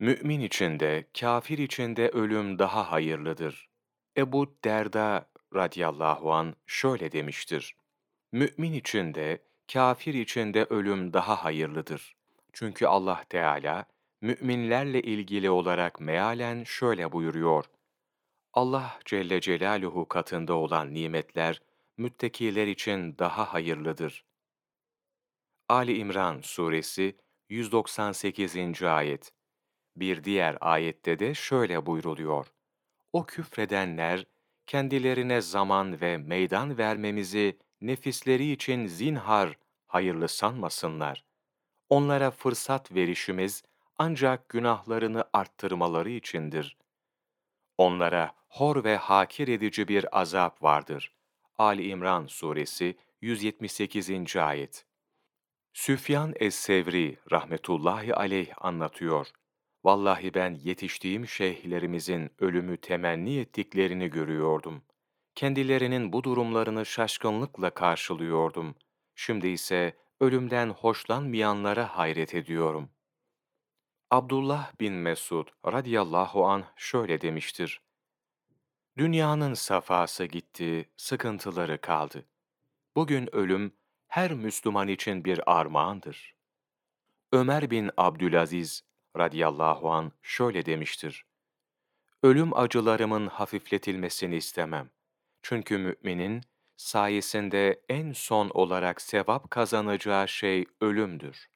Mümin için de, kafir için de ölüm daha hayırlıdır. Ebu Derda radıyallahu an şöyle demiştir. Mümin için de, kafir için de ölüm daha hayırlıdır. Çünkü Allah Teala, müminlerle ilgili olarak mealen şöyle buyuruyor. Allah Celle Celaluhu katında olan nimetler, müttakiler için daha hayırlıdır. Ali İmran Suresi 198. Ayet Bir diğer ayette de şöyle buyruluyor. O küfredenler, kendilerine zaman ve meydan vermemizi nefisleri için zinhar hayırlı sanmasınlar. Onlara fırsat verişimiz ancak günahlarını arttırmaları içindir. Onlara hor ve hakir edici bir azap vardır. Ali İmran Suresi 178. Ayet Süfyan es-Sevri rahmetullahi aleyh anlatıyor. Vallahi ben yetiştiğim şeyhlerimizin ölümü temenni ettiklerini görüyordum. Kendilerinin bu durumlarını şaşkınlıkla karşılıyordum. Şimdi ise ölümden hoşlanmayanlara hayret ediyorum. Abdullah bin Mesud radıyallahu an şöyle demiştir. Dünyanın safası gitti, sıkıntıları kaldı. Bugün ölüm her Müslüman için bir armağandır. Ömer bin Abdülaziz radıyallahu an şöyle demiştir. Ölüm acılarımın hafifletilmesini istemem. Çünkü müminin sayesinde en son olarak sevap kazanacağı şey ölümdür.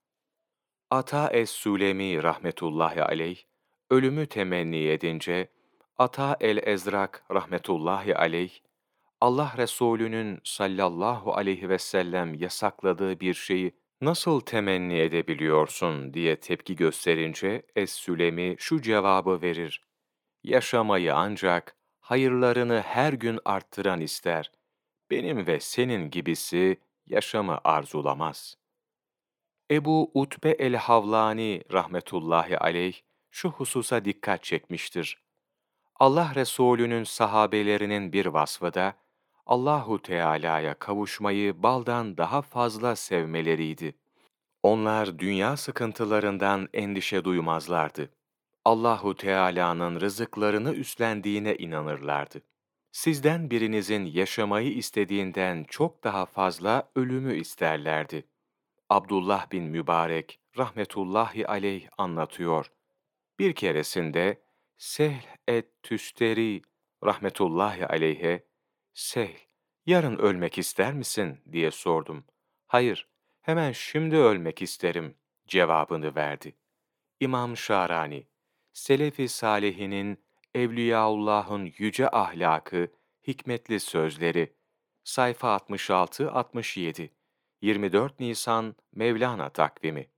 Ata es-Sülemi rahmetullahi aleyh, ölümü temenni edince, Ata el-Ezrak rahmetullahi aleyh, Allah Resulü'nün sallallahu aleyhi ve sellem yasakladığı bir şeyi nasıl temenni edebiliyorsun diye tepki gösterince Es-Sülemi şu cevabı verir. Yaşamayı ancak hayırlarını her gün arttıran ister. Benim ve senin gibisi yaşamı arzulamaz. Ebu Utbe el-Havlani rahmetullahi aleyh şu hususa dikkat çekmiştir. Allah Resulü'nün sahabelerinin bir vasfı da Allahu Teala'ya kavuşmayı baldan daha fazla sevmeleriydi. Onlar dünya sıkıntılarından endişe duymazlardı. Allahu Teala'nın rızıklarını üstlendiğine inanırlardı. Sizden birinizin yaşamayı istediğinden çok daha fazla ölümü isterlerdi. Abdullah bin Mübarek rahmetullahi aleyh anlatıyor. Bir keresinde Sehl et Tüsteri rahmetullahi aleyhe Sehl, yarın ölmek ister misin diye sordum. Hayır, hemen şimdi ölmek isterim cevabını verdi. İmam Şarani, Selefi Salihinin Evliyaullah'ın yüce ahlakı, hikmetli sözleri, sayfa 66-67, 24 Nisan Mevlana takvimi.